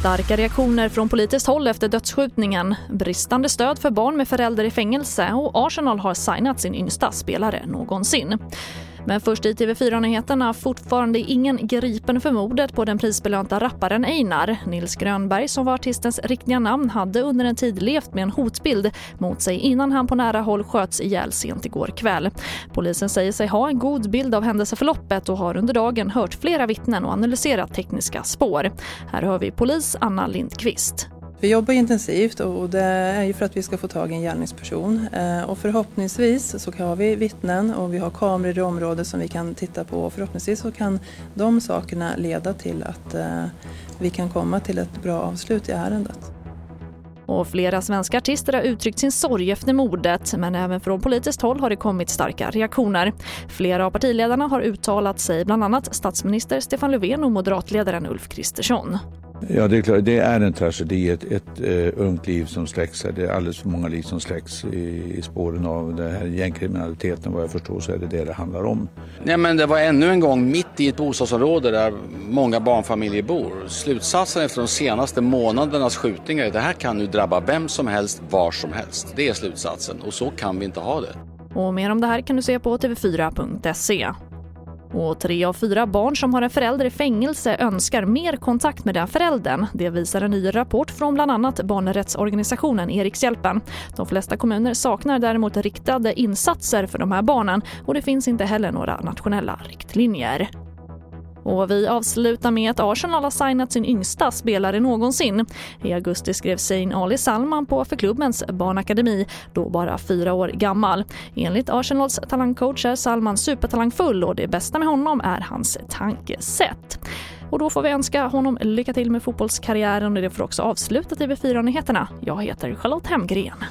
Starka reaktioner från politiskt håll efter dödsskjutningen, bristande stöd för barn med förälder i fängelse och Arsenal har signat sin yngsta spelare någonsin. Men först i TV4-nyheterna fortfarande ingen gripen för mordet på den prisbelönta rapparen Einar. Nils Grönberg, som var artistens riktiga namn, hade under en tid levt med en hotbild mot sig innan han på nära håll sköts ihjäl sent igår kväll. Polisen säger sig ha en god bild av händelseförloppet och har under dagen hört flera vittnen och analyserat tekniska spår. Här hör vi polis Anna Lindqvist. Vi jobbar intensivt och det är ju för att vi ska få tag i en gärningsperson. Eh, och förhoppningsvis så har vi vittnen och vi har kameror i området som vi kan titta på och förhoppningsvis så kan de sakerna leda till att eh, vi kan komma till ett bra avslut i ärendet. Och flera svenska artister har uttryckt sin sorg efter mordet men även från politiskt håll har det kommit starka reaktioner. Flera av partiledarna har uttalat sig, bland annat statsminister Stefan Löfven och moderatledaren Ulf Kristersson. Ja, det är klart. Det är en tragedi. Ett, ett uh, ungt liv som släcks. Det är alldeles för många liv som släcks i, i spåren av den här gängkriminaliteten. Vad jag förstår så är det det det handlar om. Ja, men det var ännu en gång mitt i ett bostadsområde där många barnfamiljer bor. Slutsatsen efter de senaste månadernas skjutningar är att det här kan nu drabba vem som helst, var som helst. Det är slutsatsen och så kan vi inte ha det. Och mer om det här kan du se på tv4.se. Och tre av fyra barn som har en förälder i fängelse önskar mer kontakt med den föräldern. Det visar en ny rapport från bland annat barnrättsorganisationen Erikshjälpen. De flesta kommuner saknar däremot riktade insatser för de här barnen och det finns inte heller några nationella riktlinjer. Och vi avslutar med att Arsenal har signat sin yngsta spelare någonsin. I augusti skrev Zain Ali Salman på för klubbens barnakademi, då bara fyra år gammal. Enligt Arsenals talangcoach är Salman supertalangfull och det bästa med honom är hans tankesätt. Och då får vi önska honom lycka till med fotbollskarriären och det får också avsluta TV4-nyheterna. Jag heter Charlotte Hemgren.